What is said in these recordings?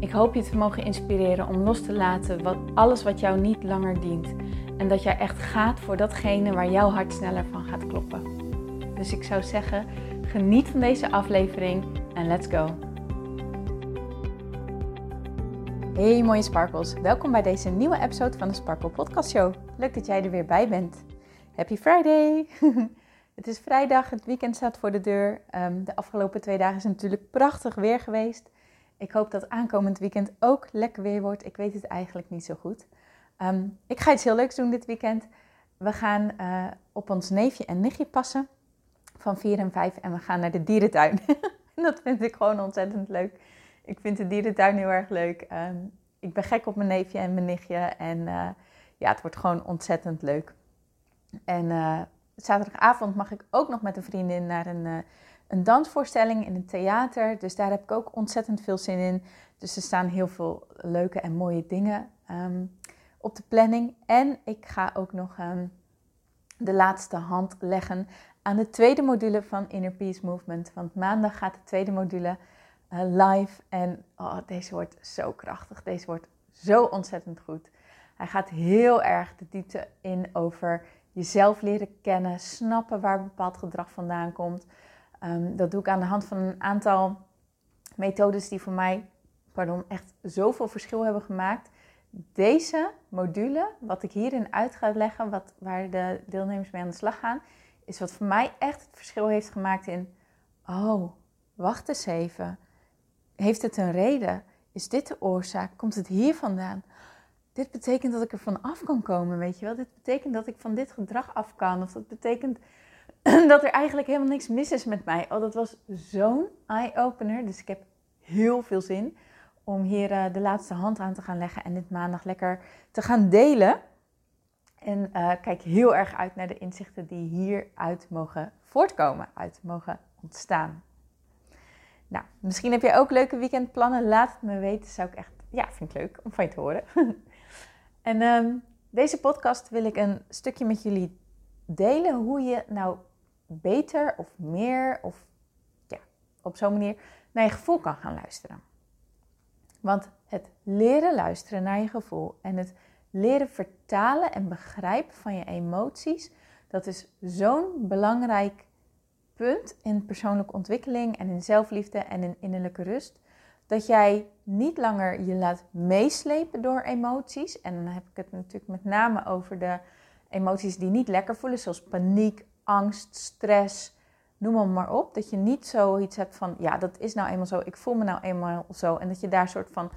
Ik hoop je te mogen inspireren om los te laten wat, alles wat jou niet langer dient. En dat jij echt gaat voor datgene waar jouw hart sneller van gaat kloppen. Dus ik zou zeggen, geniet van deze aflevering en let's go. Hey mooie sparkles, welkom bij deze nieuwe episode van de Sparkle Podcast Show. Leuk dat jij er weer bij bent. Happy Friday! het is vrijdag, het weekend staat voor de deur. Ehm, de afgelopen twee dagen is natuurlijk prachtig weer geweest. Ik hoop dat aankomend weekend ook lekker weer wordt. Ik weet het eigenlijk niet zo goed. Ehm, ik ga iets heel leuks doen dit weekend. We gaan uh, op ons neefje en nichtje passen van 4 en 5 en we gaan naar de dierentuin. dat vind ik gewoon ontzettend leuk. Ik vind de dierentuin heel erg leuk. Um, ik ben gek op mijn neefje en mijn nichtje en uh, ja, het wordt gewoon ontzettend leuk. En uh, zaterdagavond mag ik ook nog met een vriendin naar een een dansvoorstelling in een theater. Dus daar heb ik ook ontzettend veel zin in. Dus er staan heel veel leuke en mooie dingen ehm, op de planning. En ik ga ook nog um, de laatste hand leggen aan de tweede module van Inner Peace Movement. Want maandag gaat de tweede module uh, live. En oh, deze wordt zo krachtig. Deze wordt zo ontzettend goed. Hij gaat heel erg de diepte in over jezelf leren kennen, snappen waar bepaald gedrag vandaan komt. Um, dat doe ik aan de hand van een aantal methodes die voor mij pardon, echt zoveel verschil hebben gemaakt. Deze module, wat ik hierin uit ga leggen, wat, waar de deelnemers mee aan de slag gaan, is wat voor mij echt het verschil heeft gemaakt in: oh, wacht eens even. Heeft het een reden? Is dit de oorzaak? Komt het hier vandaan? Dit betekent dat ik er van af kan komen, weet je wel? Dit betekent dat ik van dit gedrag af kan. Of dat betekent dat er eigenlijk helemaal niks mis is met mij. Oh, dat was zo'n eye-opener. Dus ik heb heel veel zin om hier uh, de laatste hand aan te gaan leggen en dit maandag lekker te gaan delen. En uh, kijk heel erg uit naar de inzichten die hieruit mogen voortkomen, uit mogen ontstaan. Nou, misschien heb je ook leuke weekendplannen. Laat het me weten. Zou ik echt, ja, vind ik leuk om van je te horen. en um, deze podcast wil ik een stukje met jullie delen hoe je nou beter of meer of ja, op zo'n manier naar je gevoel kan gaan luisteren. Want het leren luisteren naar je gevoel en het leren vertalen en begrijpen van je emoties, dat is zo'n belangrijk punt in persoonlijke ontwikkeling en in zelfliefde en in innerlijke rust. Dat jij niet langer je laat meeslepen door emoties. En dan heb ik het natuurlijk met name over de emoties die niet lekker voelen, zoals paniek, angst, stress, noem hem maar op. Dat je niet zoiets hebt van, ja, dat is nou eenmaal zo, ik voel me nou eenmaal zo. En dat je daar soort van,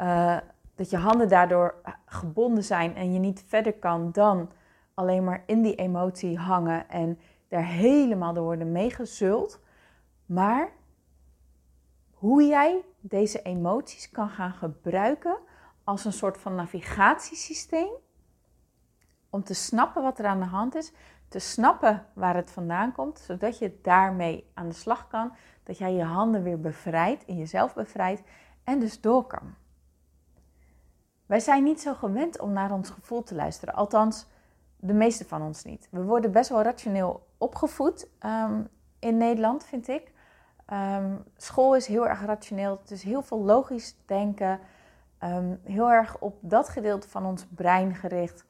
uh, dat je handen daardoor gebonden zijn en je niet verder kan dan alleen maar in die emotie hangen en daar helemaal door worden meegezult. Maar hoe jij deze emoties kan gaan gebruiken als een soort van navigatiesysteem om te snappen wat er aan de hand is, te snappen waar het vandaan komt, zodat je daarmee aan de slag kan, dat jij je handen weer bevrijdt, in jezelf bevrijdt en dus door kan. Wij zijn niet zo gewend om naar ons gevoel te luisteren, althans de meeste van ons niet. We worden best wel rationeel opgevoed um, in Nederland, vind ik. Um, school is heel erg rationeel, is heel veel logisch denken, um, heel erg op dat gedeelte van ons brein gericht.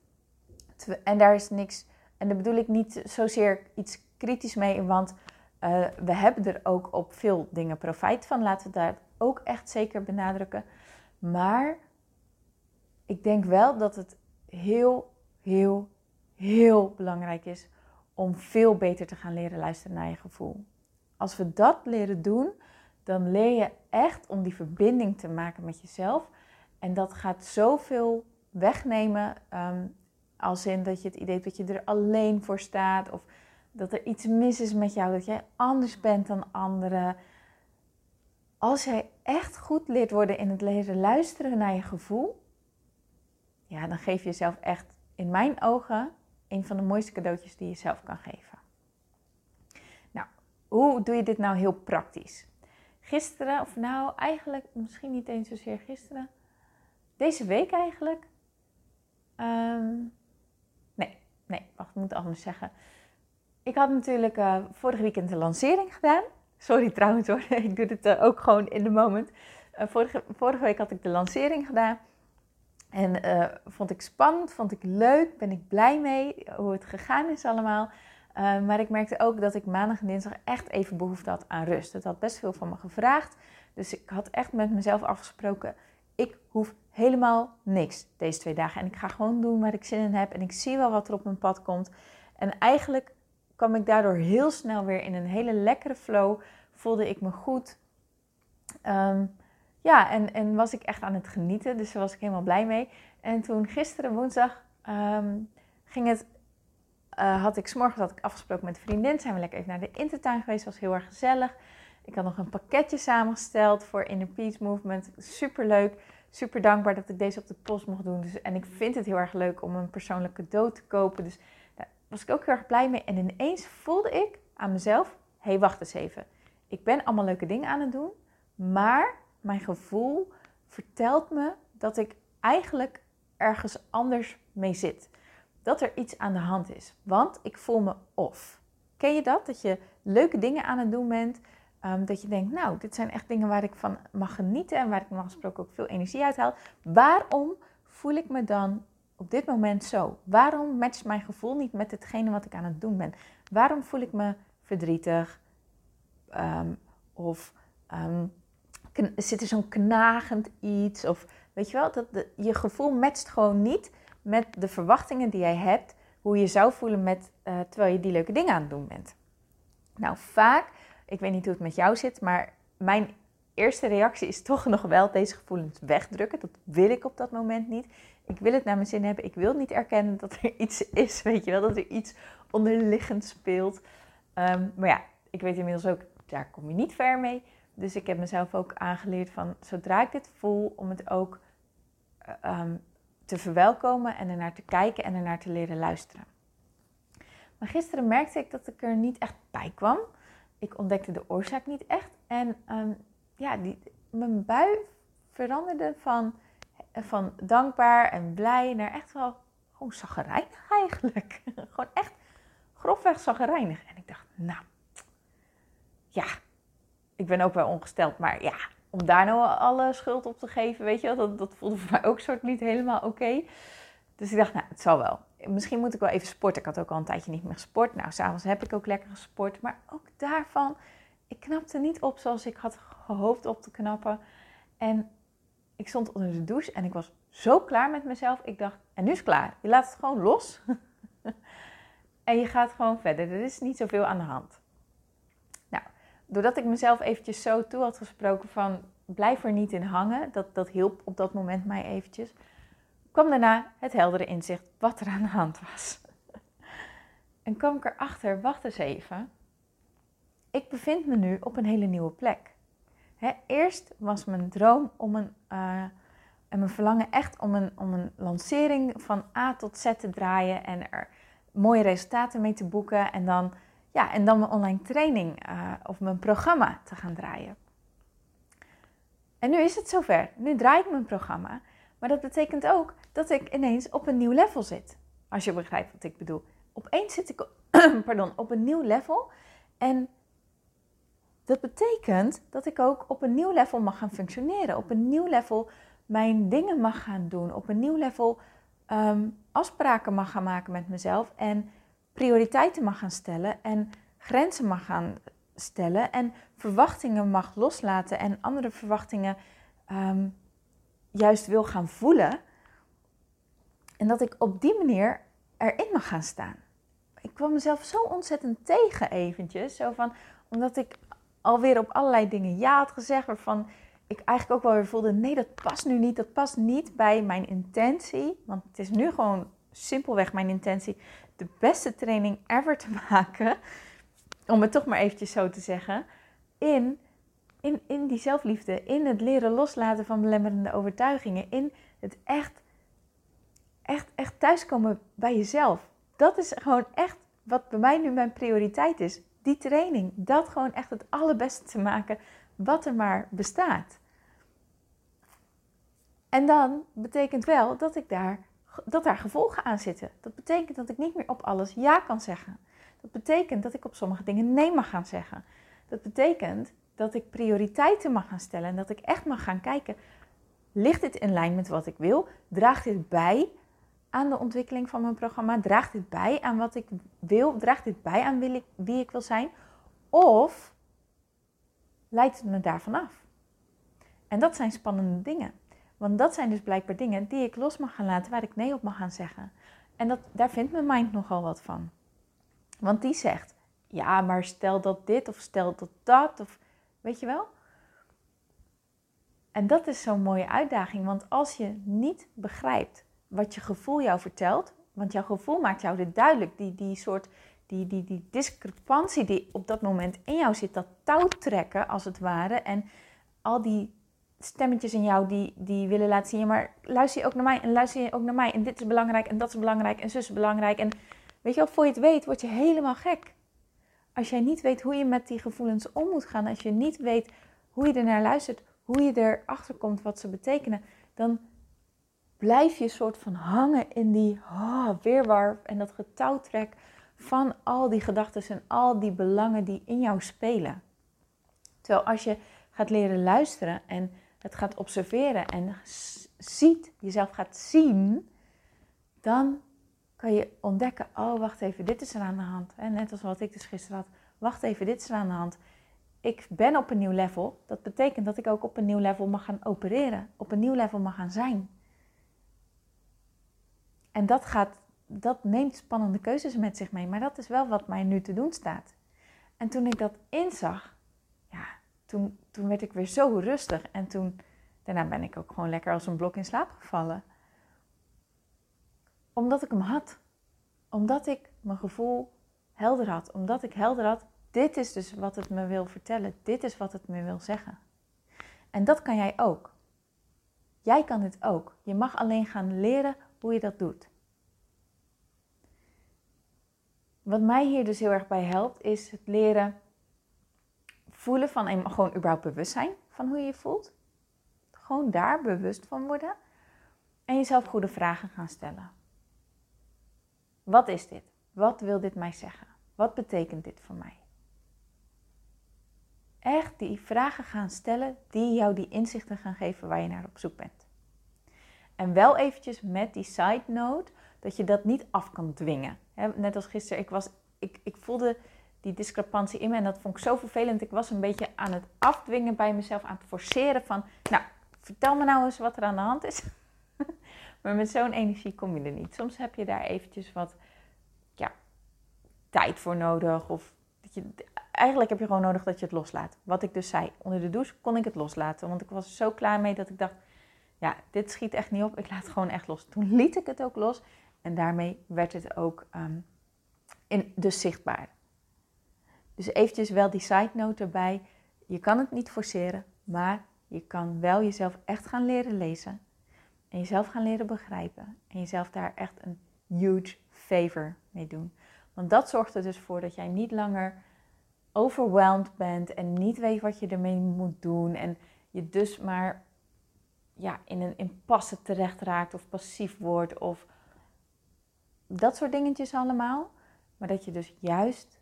En daar is niks en daar bedoel ik niet zozeer iets kritisch mee, want uh, we hebben er ook op veel dingen profijt van. Laten we dat ook echt zeker benadrukken. Maar ik denk wel dat het heel, heel, heel belangrijk is om veel beter te gaan leren luisteren naar je gevoel. Als we dat leren doen, dan leer je echt om die verbinding te maken met jezelf. En dat gaat zoveel wegnemen um, als in dat je het idee hebt dat je er alleen voor staat. Of dat er iets mis is met jou. Dat jij anders bent dan anderen. als jij echt goed leert worden in het leren luisteren naar je gevoel, ja, dan geef je jezelf echt in mijn ogen een van de mooiste cadeautjes die je zelf kan geven. Nou, hoe doe je dit nou heel praktisch? Gisteren, of nou eigenlijk misschien niet eens zozeer gisteren, deze week eigenlijk. Ehm, nee, wacht, ik moet anders zeggen. Ik had natuurlijk uh, vorig weekend de lancering gedaan. Sorry trouwens hoor, ik doe het uh, ook gewoon in de moment. Uh, vorige, vorige week had ik de lancering gedaan. En vond ik spannend, vond ik leuk, ben ik blij mee hoe het gegaan is allemaal. maar ik merkte ook dat ik maandag en dinsdag echt even behoefte had aan rust. Het had best veel van me gevraagd. Dus ik had echt met mezelf afgesproken, ik hoef helemaal niks deze twee dagen. En ik ga gewoon doen waar ik zin in heb. En ik zie wel wat er op mijn pad komt. En eigenlijk kwam ik daardoor heel snel weer in een hele lekkere flow. Voelde ik me goed. Ehm, ja, en, en was ik echt aan het genieten. Dus daar was ik helemaal blij mee. En toen gisteren, woensdag, ehm, ging het, uh, had ik s'morgens had ik afgesproken met een vriendin. Zijn we lekker even naar de intertuin geweest. Was heel erg gezellig. Ik had nog een pakketje samengesteld voor Inner Peace Movement. Super leuk. Super dankbaar dat ik deze op de post mocht doen. Dus, en ik vind het heel erg leuk om een persoonlijk cadeau te kopen. Dus daar was ik ook heel erg blij mee. En ineens voelde ik aan mezelf: hé, hey, wacht eens even. Ik ben allemaal leuke dingen aan het doen. Maar mijn gevoel vertelt me dat ik eigenlijk ergens anders mee zit. Dat er iets aan de hand is. Want ik voel me off. Ken je dat? Dat je leuke dingen aan het doen bent. Ehm, dat je denkt, nou, dit zijn echt dingen waar ik van mag genieten en waar ik normaal gesproken ook veel energie uit haal. Waarom voel ik me dan op dit moment zo? Waarom matcht mijn gevoel niet met hetgene wat ik aan het doen ben? Waarom voel ik me verdrietig? Ehm, of um, zit er zo'n knagend iets? Of weet je wel, dat je gevoel matcht gewoon niet met de verwachtingen die jij hebt. Hoe je zou voelen met, uh, terwijl je die leuke dingen aan het doen bent. Nou, vaak ik weet niet hoe het met jou zit, maar mijn eerste reactie is toch nog wel deze gevoelens wegdrukken. Dat wil ik op dat moment niet. Ik wil het naar mijn zin hebben. Ik wil niet erkennen dat er iets is, weet je wel, dat er iets onderliggend speelt. Ehm, maar ja, ik weet inmiddels ook, daar kom je niet ver mee. Dus ik heb mezelf ook aangeleerd van, zodra ik dit voel, om het ook uh, te verwelkomen en ernaar te kijken en ernaar te leren luisteren. Maar gisteren merkte ik dat ik er niet echt bij kwam ik ontdekte de oorzaak niet echt. En um, ja, die, mijn bui veranderde van, van dankbaar en blij naar echt wel gewoon zaggerijnig eigenlijk. gewoon echt grofweg zaggerijnig. En ik dacht, nou, ja, ik ben ook wel ongesteld, maar ja, om daar nou alle schuld op te geven, weet je wel, dat, dat voelde voor mij ook soort niet helemaal oké. Dus ik dacht, nou, het zal wel misschien moet ik wel even sporten. Ik had ook al een tijdje niet meer gesport. Nou, s'avonds heb ik ook lekker gesport. Maar ook daarvan, ik knapte niet op zoals ik had gehoopt op te knappen. En ik stond onder de douche en ik was zo klaar met mezelf. Ik dacht, en nu is het klaar. Je laat het gewoon los. en je gaat gewoon verder. Er is niet zoveel aan de hand. Nou, doordat ik mezelf eventjes zo toe had gesproken van... blijf er niet in hangen. Dat, dat hielp op dat moment mij eventjes kwam daarna het heldere inzicht wat er aan de hand was. En kwam ik erachter, wacht eens even. Ik bevind me nu op een hele nieuwe plek. eerst was mijn droom om een, uh, en mijn verlangen echt om een, om een lancering van A tot Z te draaien en er mooie resultaten mee te boeken. En dan, ja, en dan mijn online training uh, of mijn programma te gaan draaien. En nu is het zover. Nu draai ik mijn programma. Maar dat betekent ook dat ik ineens op een nieuw level zit. Als je begrijpt wat ik bedoel. Opeens zit ik pardon, op een nieuw level. En dat betekent dat ik ook op een nieuw level mag gaan functioneren. Op een nieuw level mijn dingen mag gaan doen. Op een nieuw level um, afspraken mag gaan maken met mezelf. En prioriteiten mag gaan stellen. En grenzen mag gaan stellen. En verwachtingen mag loslaten. En andere verwachtingen um, juist wil gaan voelen. En dat ik op die manier erin mag gaan staan. Ik kwam mezelf zo ontzettend tegen eventjes. Zo van, omdat ik alweer op allerlei dingen ja had gezegd. Waarvan ik eigenlijk ook wel weer voelde, nee dat past nu niet. Dat past niet bij mijn intentie. Want het is nu gewoon simpelweg mijn intentie. De beste training ever te maken. Om het toch maar eventjes zo te zeggen. In in, in die zelfliefde, in het leren loslaten van belemmerende overtuigingen, in het echt, echt, echt thuiskomen bij jezelf. Dat is gewoon echt wat bij mij nu mijn prioriteit is. Die training, dat gewoon echt het allerbeste te maken wat er maar bestaat. En dan betekent wel dat ik daar dat daar gevolgen aan zitten. Dat betekent dat ik niet meer op alles ja kan zeggen. Dat betekent dat ik op sommige dingen nee mag gaan zeggen. Dat betekent dat ik prioriteiten mag gaan stellen en dat ik echt mag gaan kijken: ligt dit in lijn met wat ik wil? Draagt dit bij aan de ontwikkeling van mijn programma? Draagt dit bij aan wat ik wil? Draagt dit bij aan wie ik, wil zijn? Of leidt het me daarvan af? En dat zijn spannende dingen. Want dat zijn dus blijkbaar dingen die ik los mag gaan laten, waar ik nee op mag gaan zeggen. En dat, daar vindt mijn mind nogal wat van. Want die zegt, ja, maar stel dat dit of stel dat dat, of weet je wel? En dat is zo'n mooie uitdaging, want als je niet begrijpt wat je gevoel jou vertelt, want jouw gevoel maakt jou dit duidelijk, die, die soort, die, die, die discrepantie die op dat moment in jou zit, dat touwtrekken als het ware, en al die stemmetjes in jou die, die willen laten zien, maar luister je ook naar mij en luister je ook naar mij en dit is belangrijk en dat is belangrijk en zus is belangrijk en weet je wel, voor je het weet word je helemaal gek. Als jij niet weet hoe je met die gevoelens om moet gaan, als je niet weet hoe je er naar luistert, hoe je erachter komt wat ze betekenen, dan blijf je soort van hangen in die oh, weerwar en dat getouwtrek van al die gedachten en al die belangen die in jou spelen. Terwijl als je gaat leren luisteren en het gaat observeren en ziet, jezelf gaat zien, dan kan je ontdekken, oh wacht even, dit is er aan de hand. Net als wat ik dus gisteren had, wacht even, dit is er aan de hand. Ik ben op een nieuw level. Dat betekent dat ik ook op een nieuw level mag gaan opereren, op een nieuw level mag gaan zijn. En dat, gaat, dat neemt spannende keuzes met zich mee, maar dat is wel wat mij nu te doen staat. En toen ik dat inzag, ja, toen, toen werd ik weer zo rustig. En toen, daarna ben ik ook gewoon lekker als een blok in slaap gevallen. Omdat ik hem had. Omdat ik mijn gevoel helder had. Omdat ik helder had, dit is dus wat het me wil vertellen. Dit is wat het me wil zeggen. En dat kan jij ook. Jij kan dit ook. Je mag alleen gaan leren hoe je dat doet. Wat mij hier dus heel erg bij helpt, is het leren voelen van gewoon überhaupt bewust zijn van hoe je je voelt. Gewoon daar bewust van worden. En jezelf goede vragen gaan stellen. Wat is dit? Wat wil dit mij zeggen? Wat betekent dit voor mij? Echt die vragen gaan stellen die jou die inzichten gaan geven waar je naar op zoek bent. En wel eventjes met die side note dat je dat niet af kan dwingen. Net als gisteren, ik, was, ik, ik voelde die discrepantie in me. En dat vond ik zo vervelend. Ik was een beetje aan het afdwingen bij mezelf, aan het forceren van, nou, vertel me nou eens wat er aan de hand is. Maar met zo'n energie kom je er niet. Soms heb je daar eventjes wat ja, tijd voor nodig. Of dat je, eigenlijk heb je gewoon nodig dat je het loslaat. Wat ik dus zei, onder de douche kon ik het loslaten. Want ik was zo klaar mee dat ik dacht, ja, dit schiet echt niet op. Ik laat het gewoon echt los. Toen liet ik het ook los. En daarmee werd het ook um, in, dus zichtbaar. Dus eventjes wel die side note erbij. Je kan het niet forceren, maar je kan wel jezelf echt gaan leren lezen. En jezelf gaan leren begrijpen. En jezelf daar echt een huge favor mee doen. Want dat zorgt er dus voor dat jij niet langer overwhelmed bent en niet weet wat je ermee moet doen. En je dus maar ja, in een impasse terecht raakt of passief wordt of dat soort dingetjes allemaal. Maar dat je dus juist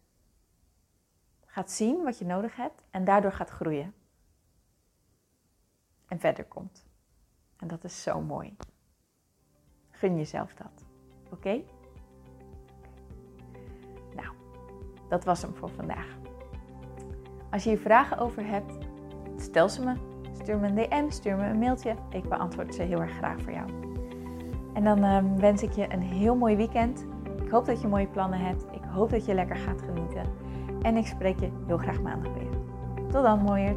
gaat zien wat je nodig hebt en daardoor gaat groeien. En verder komt. En dat is zo mooi. Gun jezelf dat. Oké? Nou, dat was hem voor vandaag. Als je hier vragen over hebt, stel ze me. Stuur me een DM, stuur me een mailtje. Ik beantwoord ze heel erg graag voor jou. En dan ehm, wens ik je een heel mooi weekend. Ik hoop dat je mooie plannen hebt. Ik hoop dat je lekker gaat genieten. En ik spreek je heel graag maandag weer. Tot dan, mooier.